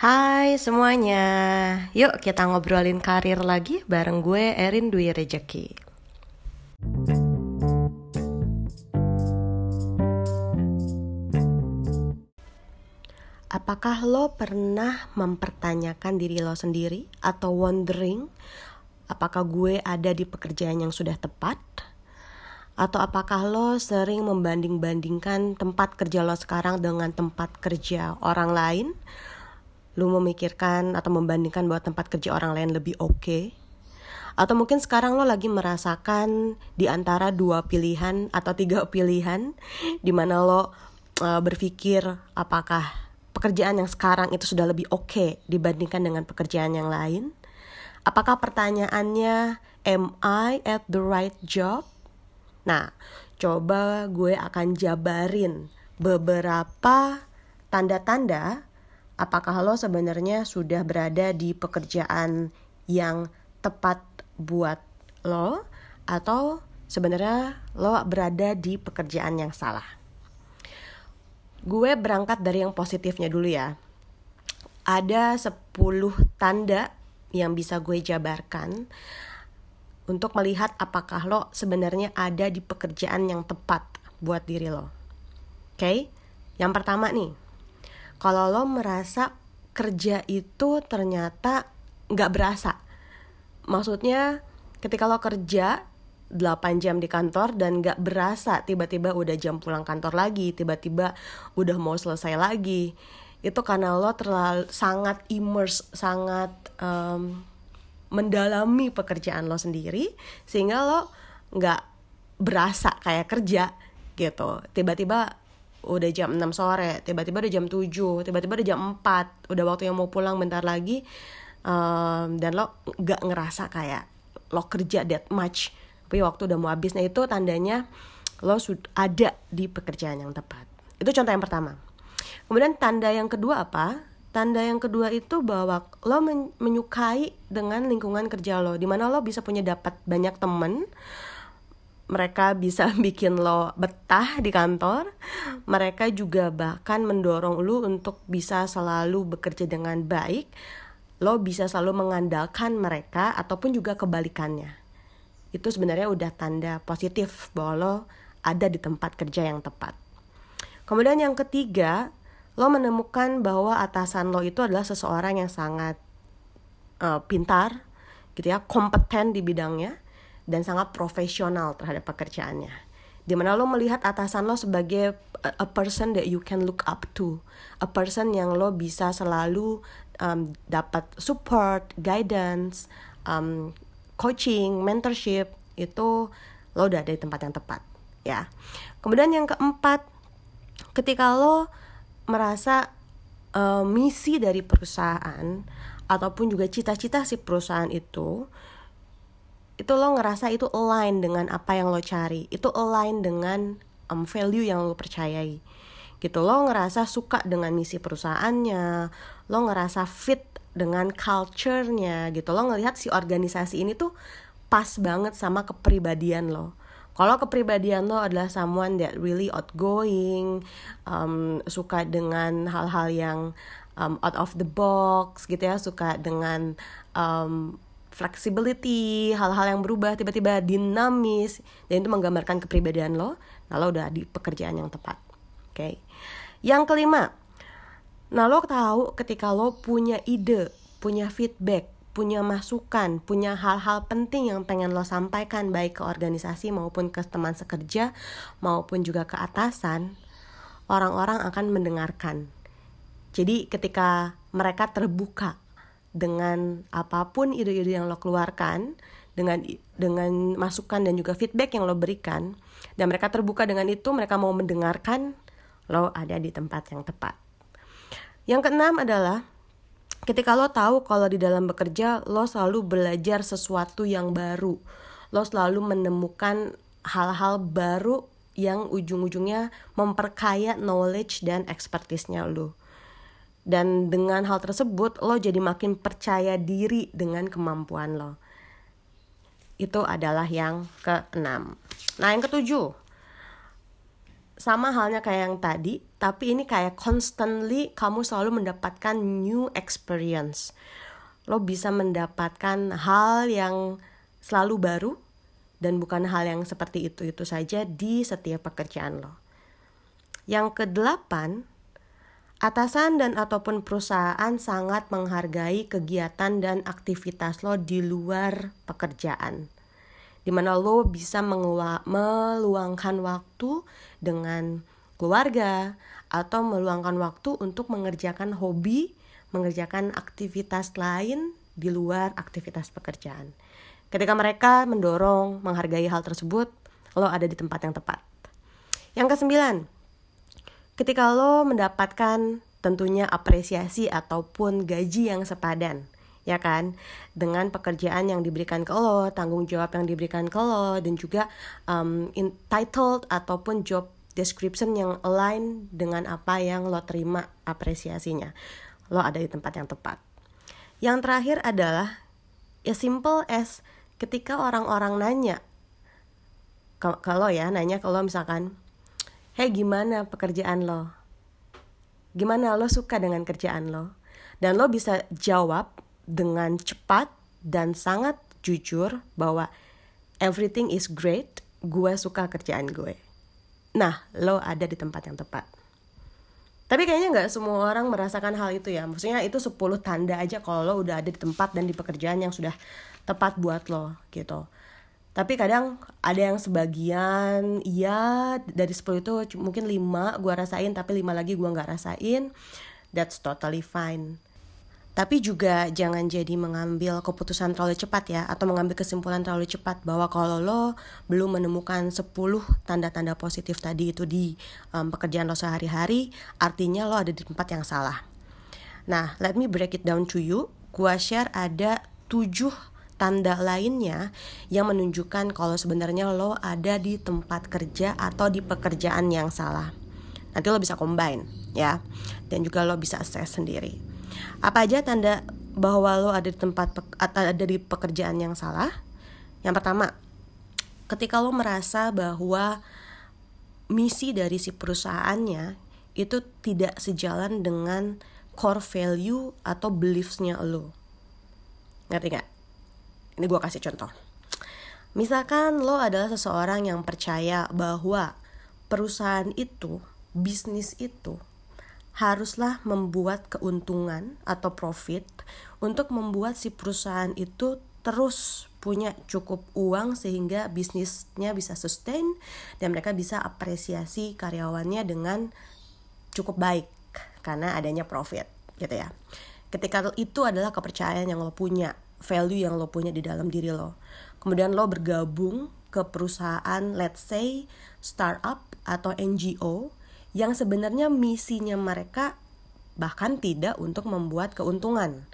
Hai semuanya, yuk kita ngobrolin karir lagi bareng gue Erin Dwi Rejeki. Apakah lo pernah mempertanyakan diri lo sendiri atau wondering apakah gue ada di pekerjaan yang sudah tepat? Atau apakah lo sering membanding-bandingkan tempat kerja lo sekarang dengan tempat kerja orang lain? Lo memikirkan atau membandingkan bahwa tempat kerja orang lain lebih oke? Okay? Atau mungkin sekarang lo lagi merasakan di antara dua pilihan atau tiga pilihan di mana lo uh, berpikir apakah pekerjaan yang sekarang itu sudah lebih oke okay dibandingkan dengan pekerjaan yang lain? Apakah pertanyaannya am I at the right job? Nah, coba gue akan jabarin beberapa tanda-tanda apakah lo sebenarnya sudah berada di pekerjaan yang tepat buat lo atau sebenarnya lo berada di pekerjaan yang salah. Gue berangkat dari yang positifnya dulu ya. Ada 10 tanda yang bisa gue jabarkan untuk melihat apakah lo sebenarnya ada di pekerjaan yang tepat buat diri lo. Oke, okay? yang pertama nih, kalau lo merasa kerja itu ternyata nggak berasa, maksudnya ketika lo kerja 8 jam di kantor dan gak berasa tiba-tiba udah jam pulang kantor lagi, tiba-tiba udah mau selesai lagi. Itu karena lo terlalu sangat immerse, sangat um, mendalami pekerjaan lo sendiri sehingga lo gak berasa kayak kerja gitu. Tiba-tiba udah jam 6 sore, tiba-tiba udah jam 7, tiba-tiba udah jam 4, udah waktu yang mau pulang bentar lagi um, dan lo gak ngerasa kayak lo kerja that much tapi waktu udah mau habis. Nah itu tandanya lo sudah ada di pekerjaan yang tepat. Itu contoh yang pertama. Kemudian tanda yang kedua apa? Tanda yang kedua itu bahwa lo men menyukai dengan lingkungan kerja lo di mana lo bisa punya dapat banyak temen mereka bisa bikin lo betah di kantor mereka juga bahkan mendorong lo untuk bisa selalu bekerja dengan baik lo bisa selalu mengandalkan mereka ataupun juga kebalikannya itu sebenarnya udah tanda positif bahwa lo ada di tempat kerja yang tepat. Kemudian yang ketiga, lo menemukan bahwa atasan lo itu adalah seseorang yang sangat uh, pintar, gitu ya, kompeten di bidangnya dan sangat profesional terhadap pekerjaannya. Di mana lo melihat atasan lo sebagai a, a person that you can look up to, a person yang lo bisa selalu um, dapat support, guidance, um, coaching, mentorship itu lo udah ada di tempat yang tepat ya. Kemudian yang keempat, ketika lo merasa uh, misi dari perusahaan ataupun juga cita-cita si perusahaan itu itu lo ngerasa itu align dengan apa yang lo cari, itu align dengan um, value yang lo percayai. Gitu. Lo ngerasa suka dengan misi perusahaannya, lo ngerasa fit dengan culture-nya gitu. Lo ngelihat si organisasi ini tuh pas banget sama kepribadian lo. Kalau kepribadian lo adalah someone that really outgoing um, suka dengan hal-hal yang um, out of the box gitu ya suka dengan um, flexibility hal-hal yang berubah tiba-tiba dinamis dan itu menggambarkan kepribadian lo nah lo udah di pekerjaan yang tepat oke okay? yang kelima Nah lo tahu ketika lo punya ide, punya feedback, punya masukan, punya hal-hal penting yang pengen lo sampaikan baik ke organisasi maupun ke teman sekerja maupun juga ke atasan, orang-orang akan mendengarkan. Jadi ketika mereka terbuka dengan apa pun ide-ide yang lo keluarkan, dengan dengan masukan dan juga feedback yang lo berikan, dan mereka terbuka dengan itu, mereka mau mendengarkan, lo ada di tempat yang tepat. Yang keenam adalah ketika lo tahu kalau di dalam bekerja lo selalu belajar sesuatu yang baru. Lo selalu menemukan hal-hal baru yang ujung-ujungnya memperkaya knowledge dan expertise-nya lo. Dan dengan hal tersebut lo jadi makin percaya diri dengan kemampuan lo. Itu adalah yang keenam. Nah, yang ketujuh. sama halnya kayak yang tadi, tapi ini kayak constantly kamu selalu mendapatkan new experience. Lo bisa mendapatkan hal yang selalu baru dan bukan hal yang seperti itu-itu saja di setiap pekerjaan lo. Yang kedelapan, atasan dan ataupun perusahaan sangat menghargai kegiatan dan aktivitas lo di luar pekerjaan di mana lo bisa meluangkan waktu dengan keluarga atau meluangkan waktu untuk mengerjakan hobi, mengerjakan aktivitas lain di luar aktivitas pekerjaan. Ketika mereka mendorong, menghargai hal tersebut, lo ada di tempat yang tepat. Yang kesembilan, ketika lo mendapatkan tentunya apresiasi ataupun gaji yang sepadan ya kan? Dengan pekerjaan yang diberikan ke lo tanggung jawab yang diberikan ke lo dan juga um, entitled ataupun job description yang align dengan apa yang lo terima apresiasinya. Lo ada di tempat yang tepat. Yang terakhir adalah ya simple as ketika orang-orang nanya kalau ya nanya kalau misalkan hey gimana pekerjaan lo gimana lo suka dengan kerjaan lo dan lo bisa jawab dengan cepat dan sangat jujur bahwa everything is great, gue suka kerjaan gue. Nah, lo ada di tempat yang tepat. Tapi kayaknya nggak semua orang merasakan hal itu ya. Maksudnya itu 10 tanda aja kalau lo udah ada di tempat dan di pekerjaan yang sudah tepat buat lo gitu. Tapi kadang ada yang sebagian iya dari 10 itu mungkin 5 gue rasain tapi 5 lagi gue nggak rasain. That's totally fine tapi juga jangan jadi mengambil keputusan terlalu cepat ya atau mengambil kesimpulan terlalu cepat bahwa kalau lo belum menemukan 10 tanda-tanda positif tadi itu di um, pekerjaan lo sehari-hari artinya lo ada di tempat yang salah nah let me break it down to you gua share ada 7 tanda lainnya yang menunjukkan kalau sebenarnya lo ada di tempat kerja atau di pekerjaan yang salah nanti lo bisa combine ya dan juga lo bisa assess sendiri apa aja tanda bahwa lo ada di tempat ada di pekerjaan yang salah? Yang pertama, ketika lo merasa bahwa misi dari si perusahaannya itu tidak sejalan dengan core value atau beliefsnya lo. Ngerti gak? Ini gue kasih contoh. Misalkan lo adalah seseorang yang percaya bahwa perusahaan itu, bisnis itu haruslah membuat keuntungan atau profit untuk membuat si perusahaan itu terus punya cukup uang sehingga bisnisnya bisa sustain dan mereka bisa apresiasi karyawannya dengan cukup baik karena adanya profit gitu ya. Ketika itu adalah kepercayaan yang lo punya, value yang lo punya di dalam diri lo. Kemudian lo bergabung ke perusahaan let's say startup atau NGO yang sebenarnya misinya mereka bahkan tidak untuk membuat keuntungan.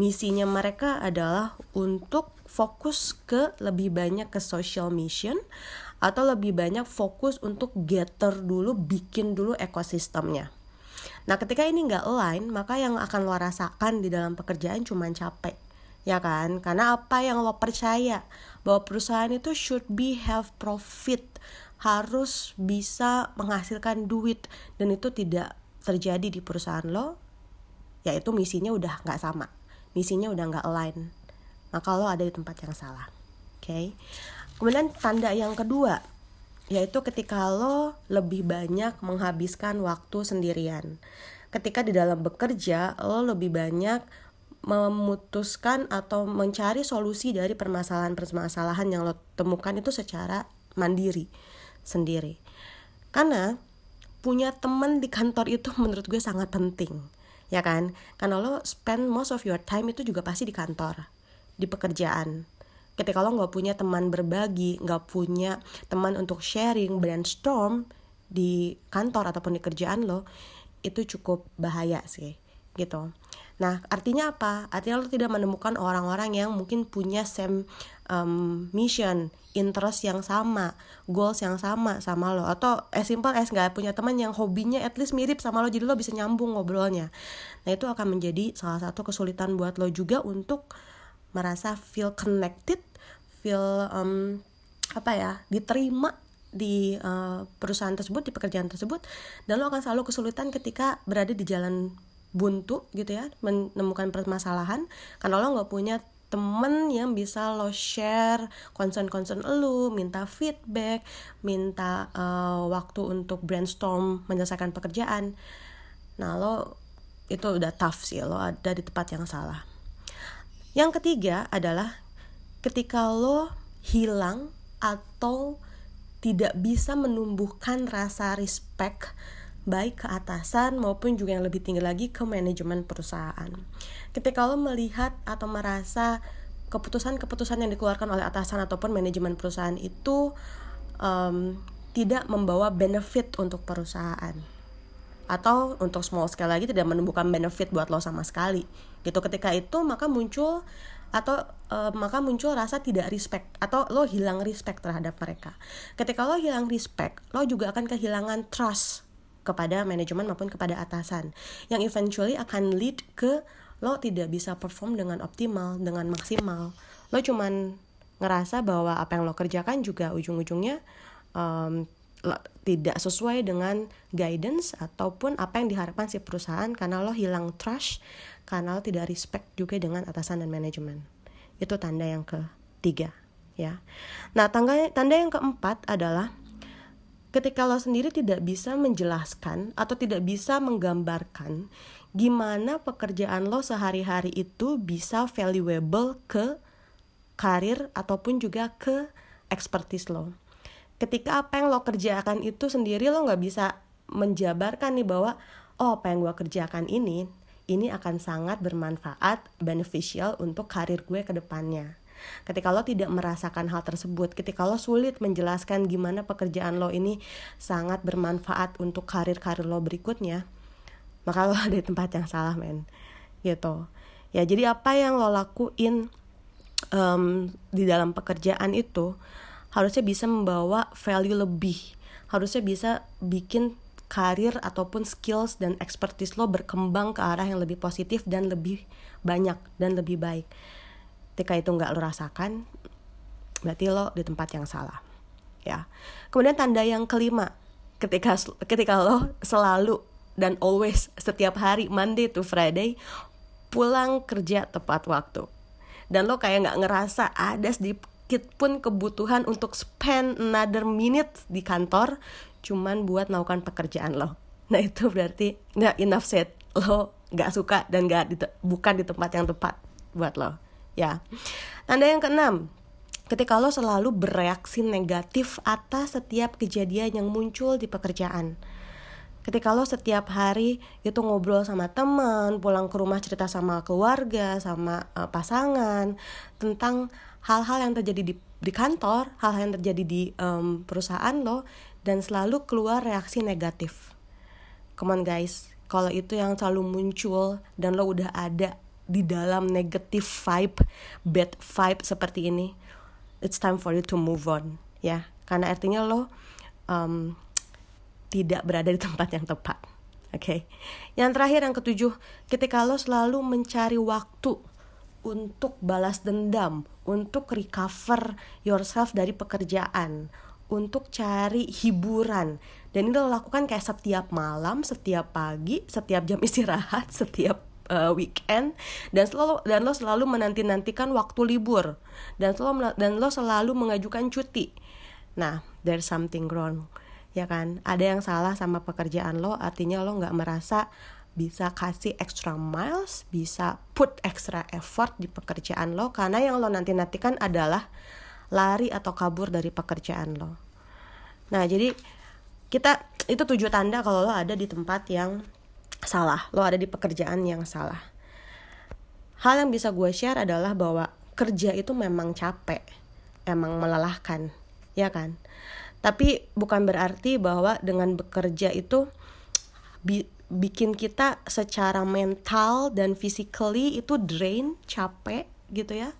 Misinya mereka adalah untuk fokus ke lebih banyak ke social mission atau lebih banyak fokus untuk getter dulu, bikin dulu ekosistemnya. Nah ketika ini nggak align, maka yang akan lo rasakan di dalam pekerjaan cuma capek ya kan? Karena apa yang lo percaya? Bahwa perusahaan itu should be have profit. Harus bisa menghasilkan duit. Dan itu tidak terjadi di perusahaan lo. Yaitu misinya udah nggak sama. Misinya udah nggak align. Maka lo ada di tempat yang salah. Oke okay? kemudian tanda yang kedua yaitu ketika lo lebih banyak menghabiskan waktu sendirian. Ketika di dalam bekerja lo lebih banyak memutuskan atau mencari solusi dari permasalahan-permasalahan yang lo temukan itu secara mandiri sendiri. Karena punya teman di kantor itu menurut gue sangat penting ya kan? Karena lo spend most of your time itu juga pasti di kantor di pekerjaan. Ketika lo nggak punya teman berbagi nggak punya teman untuk sharing brainstorm di kantor ataupun di kerjaan lo itu cukup bahaya sih gitu Nah, artinya apa? Artinya lo tidak menemukan orang-orang yang mungkin punya same um, mission, interest yang sama, goals yang sama sama lo atau as simple as nggak punya teman yang hobinya at least mirip sama lo jadi lo bisa nyambung ngobrolnya. Nah, itu akan menjadi salah satu kesulitan buat lo juga untuk merasa feel connected, feel um, apa ya, diterima di uh, perusahaan tersebut di pekerjaan tersebut dan lo akan selalu kesulitan ketika berada di jalan buntu gitu ya menemukan permasalahan karena lo nggak punya temen yang bisa lo share concern-concern lo, minta feedback, minta uh, waktu untuk brainstorm menyelesaikan pekerjaan. Nah lo itu udah tough sih, lo ada di tempat yang salah. Yang ketiga adalah ketika lo hilang atau tidak bisa menumbuhkan rasa respect baik ke atasan maupun juga yang lebih tinggi lagi ke manajemen perusahaan. Ketika lo melihat atau merasa keputusan-keputusan yang dikeluarkan oleh atasan ataupun manajemen perusahaan itu um, tidak membawa benefit untuk perusahaan atau untuk small scale lagi tidak menumbuhkan benefit buat lo sama sekali gitu ketika itu maka muncul atau uh, maka muncul rasa tidak respect atau lo hilang respect terhadap mereka. Ketika lo hilang respect, lo juga akan kehilangan trust kepada manajemen maupun kepada atasan yang eventually akan lead ke lo tidak bisa perform dengan optimal, dengan maksimal. Lo cuman ngerasa bahwa apa yang lo kerjakan juga ujung-ujungnya um, tidak sesuai dengan guidance ataupun apa yang diharapkan si perusahaan karena lo hilang trust karena lo tidak respect juga dengan atasan dan manajemen. Itu tanda yang ketiga, ya. Nah, tanda tanda yang keempat adalah ketika lo sendiri tidak bisa menjelaskan atau tidak bisa menggambarkan gimana pekerjaan lo sehari-hari itu bisa valuable ke karir ataupun juga ke expertise lo. Ketika apa yang lo kerjakan itu sendiri lo nggak bisa menjabarkan nih bahwa oh apa yang gue kerjakan ini ini akan sangat bermanfaat, beneficial untuk karir gue ke depannya. Ketika lo tidak merasakan hal tersebut, ketika lo sulit menjelaskan gimana pekerjaan lo ini sangat bermanfaat untuk karir-karir lo berikutnya, maka lo ada di tempat yang salah, men. Gitu. Ya, jadi apa yang lo lakuin um, di dalam pekerjaan itu harusnya bisa membawa value lebih, harusnya bisa bikin karir ataupun skills dan expertise lo berkembang ke arah yang lebih positif dan lebih banyak dan lebih baik. Ketika itu nggak lo rasakan, berarti lo di tempat yang salah. Ya. Kemudian tanda yang kelima, ketika ketika lo selalu dan always setiap hari Monday to Friday pulang kerja tepat waktu dan lo kayak nggak ngerasa ada sedikit pun kebutuhan untuk spend another minute di kantor cuman buat melakukan pekerjaan lo nah itu berarti nggak enough said lo nggak suka dan nggak bukan di tempat yang tepat buat lo ya. Tanda yang keenam ketika lo selalu bereaksi negatif atas setiap kejadian yang muncul di pekerjaan. Ketika lo setiap hari itu ngobrol sama teman pulang ke rumah cerita sama keluarga sama uh, pasangan tentang hal-hal yang terjadi di di kantor hal-hal yang terjadi di um, perusahaan lo dan selalu keluar reaksi negatif. Come on guys, kalau itu yang selalu muncul dan lo udah ada di dalam negative vibe, bad vibe seperti ini, it's time for you to move on, ya. Karena artinya lo um, tidak berada di tempat yang tepat. Oke. Okay. Yang terakhir yang ketujuh, ketika lo selalu mencari waktu untuk balas dendam, untuk recover yourself dari pekerjaan, untuk cari hiburan dan ini lo lakukan kayak setiap malam, setiap pagi, setiap jam istirahat, setiap uh, weekend dan selalu dan lo selalu menanti nantikan waktu libur dan lo dan lo selalu mengajukan cuti. Nah, there's something wrong, ya kan? Ada yang salah sama pekerjaan lo, artinya lo nggak merasa bisa kasih extra miles, bisa put extra effort di pekerjaan lo karena yang lo nanti nantikan adalah lari atau kabur dari pekerjaan lo. Nah, jadi kita itu tujuh tanda kalau lo ada di tempat yang salah, lo ada di pekerjaan yang salah. Hal yang bisa gue share adalah bahwa kerja itu memang capek, emang melelahkan, ya kan? Tapi bukan berarti bahwa dengan bekerja itu bi bikin kita secara mental dan physically itu drain, capek gitu ya.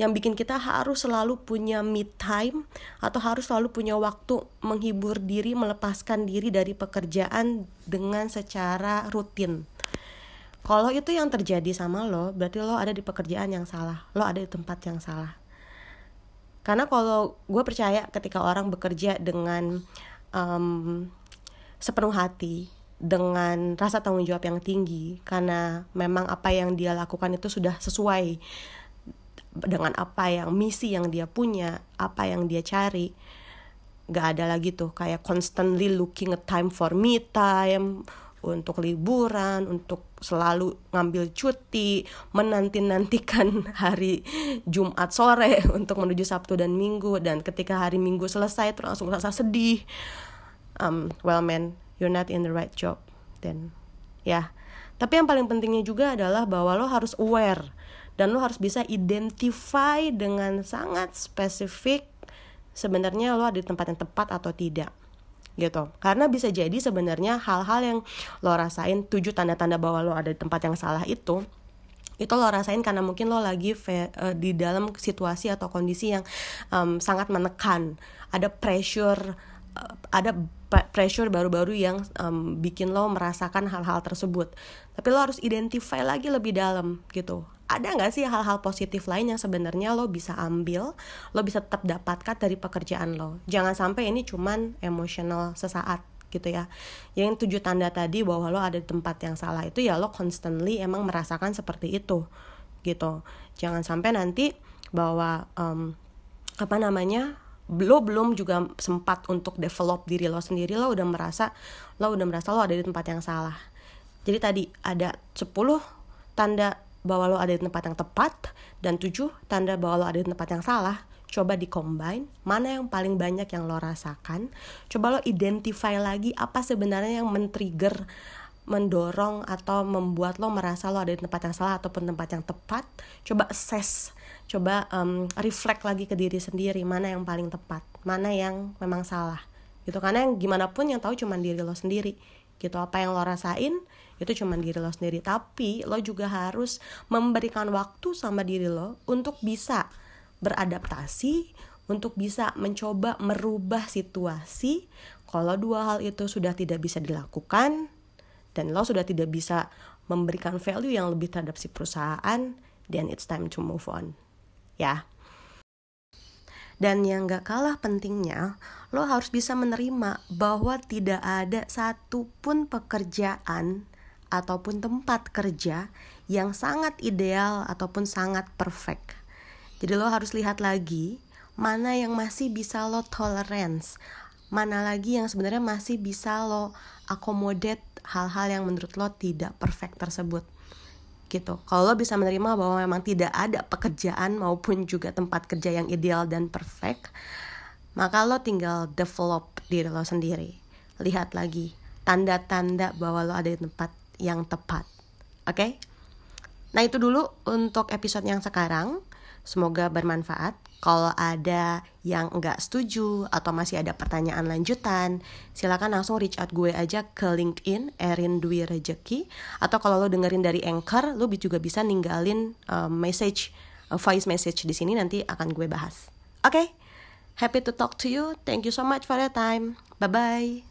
Yang bikin kita harus selalu punya me time atau harus selalu punya waktu menghibur diri melepaskan diri dari pekerjaan dengan secara rutin. Kalau itu yang terjadi sama lo berarti lo ada di pekerjaan yang salah lo ada di tempat yang salah. Karena kalau gue percaya ketika orang bekerja dengan um, sepenuh hati dengan rasa tanggung jawab yang tinggi karena memang apa yang dia lakukan itu sudah sesuai dengan apa yang misi yang dia punya apa yang dia cari gak ada lagi tuh kayak constantly looking at time for me time untuk liburan, untuk selalu ngambil cuti, menanti-nantikan hari Jumat sore untuk menuju Sabtu dan Minggu dan ketika hari Minggu selesai terus langsung rasa sedih. Um, well man, you're not in the right job. Then ya. Yeah. Tapi yang paling pentingnya juga adalah bahwa lo harus aware dan lo harus bisa identify dengan sangat spesifik sebenarnya lo ada di tempat yang tepat atau tidak gitu. Karena bisa jadi sebenarnya hal-hal yang lo rasain tujuh tanda-tanda bahwa lo ada di tempat yang salah itu itu lo rasain karena mungkin lo lagi fe, uh, di dalam situasi atau kondisi yang um, sangat menekan. Ada pressure uh, ada pressure baru-baru yang um, bikin lo merasakan hal-hal tersebut. Tapi lo harus identify lagi lebih dalam gitu ada nggak sih hal-hal positif lain yang sebenarnya lo bisa ambil, lo bisa tetap dapatkan dari pekerjaan lo. Jangan sampai ini cuman emosional sesaat gitu ya. Yang tujuh tanda tadi bahwa lo ada di tempat yang salah itu ya lo constantly emang merasakan seperti itu gitu. Jangan sampai nanti bahwa um, apa namanya lo belum juga sempat untuk develop diri lo sendiri lo udah merasa lo udah merasa lo ada di tempat yang salah. Jadi tadi ada 10 tanda bahwa lo ada di tempat yang tepat dan tujuh tanda bahwa lo ada di tempat yang salah. Coba di combine mana yang paling banyak yang lo rasakan. Coba lo identify lagi apa sebenarnya yang men-trigger mendorong atau membuat lo merasa lo ada di tempat yang salah ataupun tempat yang tepat. Coba assess coba um, reflect lagi ke diri sendiri mana yang paling tepat mana yang memang salah gitu. Karena yang gimana pun yang tahu cuma diri lo sendiri gitu. Apa yang lo rasain itu cuma diri lo sendiri. Tapi lo juga harus memberikan waktu sama diri lo untuk bisa beradaptasi untuk bisa mencoba merubah situasi kalau dua hal itu sudah tidak bisa dilakukan dan lo sudah tidak bisa memberikan value yang lebih terhadap si perusahaan then it's time to move on. Ya. Dan yang gak kalah pentingnya, lo harus bisa menerima bahwa tidak ada satupun pekerjaan ataupun tempat kerja yang sangat ideal ataupun sangat perfect. Jadi lo harus lihat lagi mana yang masih bisa lo tolerance, mana lagi yang sebenarnya masih bisa lo accommodate hal-hal yang menurut lo tidak perfect tersebut gitu. Kalau lo bisa menerima bahwa memang tidak ada pekerjaan maupun juga tempat kerja yang ideal dan perfect, maka lo tinggal develop diri lo sendiri. Lihat lagi tanda-tanda bahwa lo ada di tempat yang tepat. Oke? Okay? Nah, itu dulu untuk episode yang sekarang. Semoga bermanfaat. Kalau ada yang nggak setuju atau masih ada pertanyaan lanjutan, silakan langsung reach out gue aja ke LinkedIn Erin Dwi Rejeki. Atau kalau lo dengerin dari Anchor, lo juga bisa ninggalin uh, message, uh, voice message di sini nanti akan gue bahas. Oke, okay? happy to talk to you. Thank you so much for your time. Bye bye.